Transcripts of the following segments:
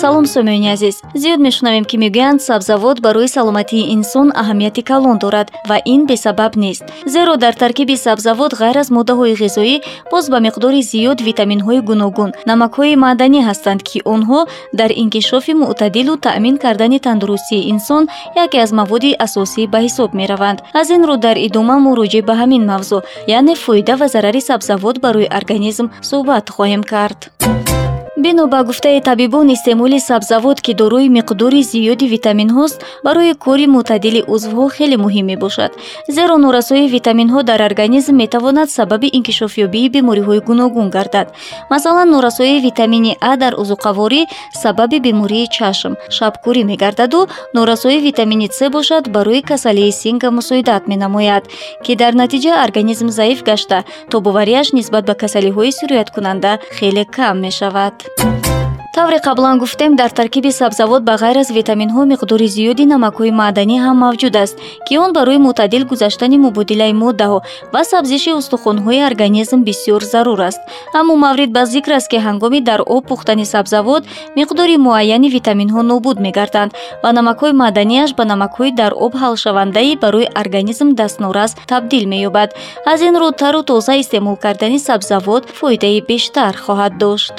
салом сомиёни азиз. Зиёд мешунавем ки мегӯянд сабзавот барои саломатии инсон аҳамияти калон дорад ва ин бесабаб нест. Зеро дар таркиби сабзавот ғайр аз моддаҳои ғизоӣ боз ба миқдори зиёд витаминҳои гуногун намакҳои маъданӣ ҳастанд ки онҳо дар инкишофи мӯътадилу таъмин кардани тандурустии инсон яке аз маводи асосӣ ба ҳисоб мераванд. Аз ин рӯ дар идома мо роҷеъ ба ҳамин мавзӯъ яъне фоида ва зарари сабзавот барои организм суҳбат хоҳем кард бино ба гуфтаи табибон истеъмоли сабзавот ки дорои миқдори зиёди витаминҳост барои кори мӯътадили узвҳо хеле муҳим мебошад. Зеро норасоии витаминҳо дар организм метавонад сабаби инкишофёбии бемориҳои гуногун гардад. Масалан норасоии витамини а дар узуқаворӣ сабаби бемории чашм. Шабкурӣ мегардаду норасоии витамини с бошад барои касалии синга мусоидат менамояд ки дар натиҷа организм заиф гашта тобовариаш нисбат ба касалиҳои сирояткунанда хеле кам мешавад тавре қаблан гуфтем дар таркиби сабзавот ба ғайр аз витаминҳо миқдори зиёди намакҳои маъданӣ ҳам мавҷуд аст ки он барои мӯътадил гузаштани мубодилаи моддаҳо ва сабзиши устухонҳои организм бисёр зарур аст. Аммо маврид ба зикр аст ки ҳангоми дар об пухтани сабзавот миқдори муайяни витаминҳо нобуд мегарданд ва намакҳои маъданиаш ба намакҳои дар об ҳалшавандаи барои организм дастнорас табдил меёбад. Аз ин рӯ тару тоза истеъмол кардани сабзавот фоидаи бештар хоҳад дошт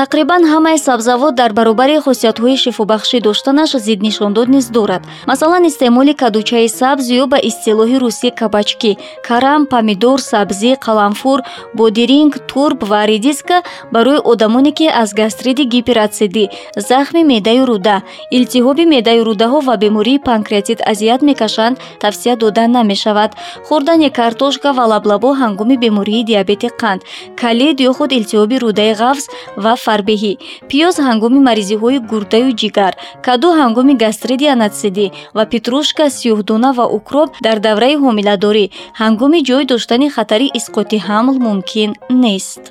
тақрибан ҳамаи сабзавот дар баробари хусусиятҳои шифобахшӣ доштанаш зиднишондод низ дорад. Масалан истеъмоли кадучаи сабз ё ба истилоҳи русӣ кабачки карам помидор сабзӣ қаламфур бодиринг турб ва редиска барои одамоне ки аз гастриди гиператсидӣ захми меъдаю рӯда илтиҳоби меъдаю рӯдаҳо ва бемории панкреатит азият мекашанд тавсия дода намешавад. Хӯрдани картошка ва лаблабо ҳангоми бемории диабети қанд. Калид ё худ илтиҳоби рӯдаи ғафз ва фарбеҳӣ. Пиёз ҳангоми маризиҳои гурдаю ҷигар каду ҳангоми гастриди анатсидӣ ва петрушка сиёҳдона ва укроп дар давраи ҳомиладорӣ. Ҳангоми ҷой доштани хатари исқоти ҳамл мумкин нест.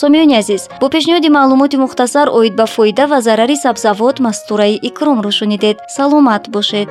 Сомиёни азиз бо пешниҳоди маълумоти мухтасар оид ба фоида ва зарари сабзавот мастураи икромро шунидед. Саломат бошед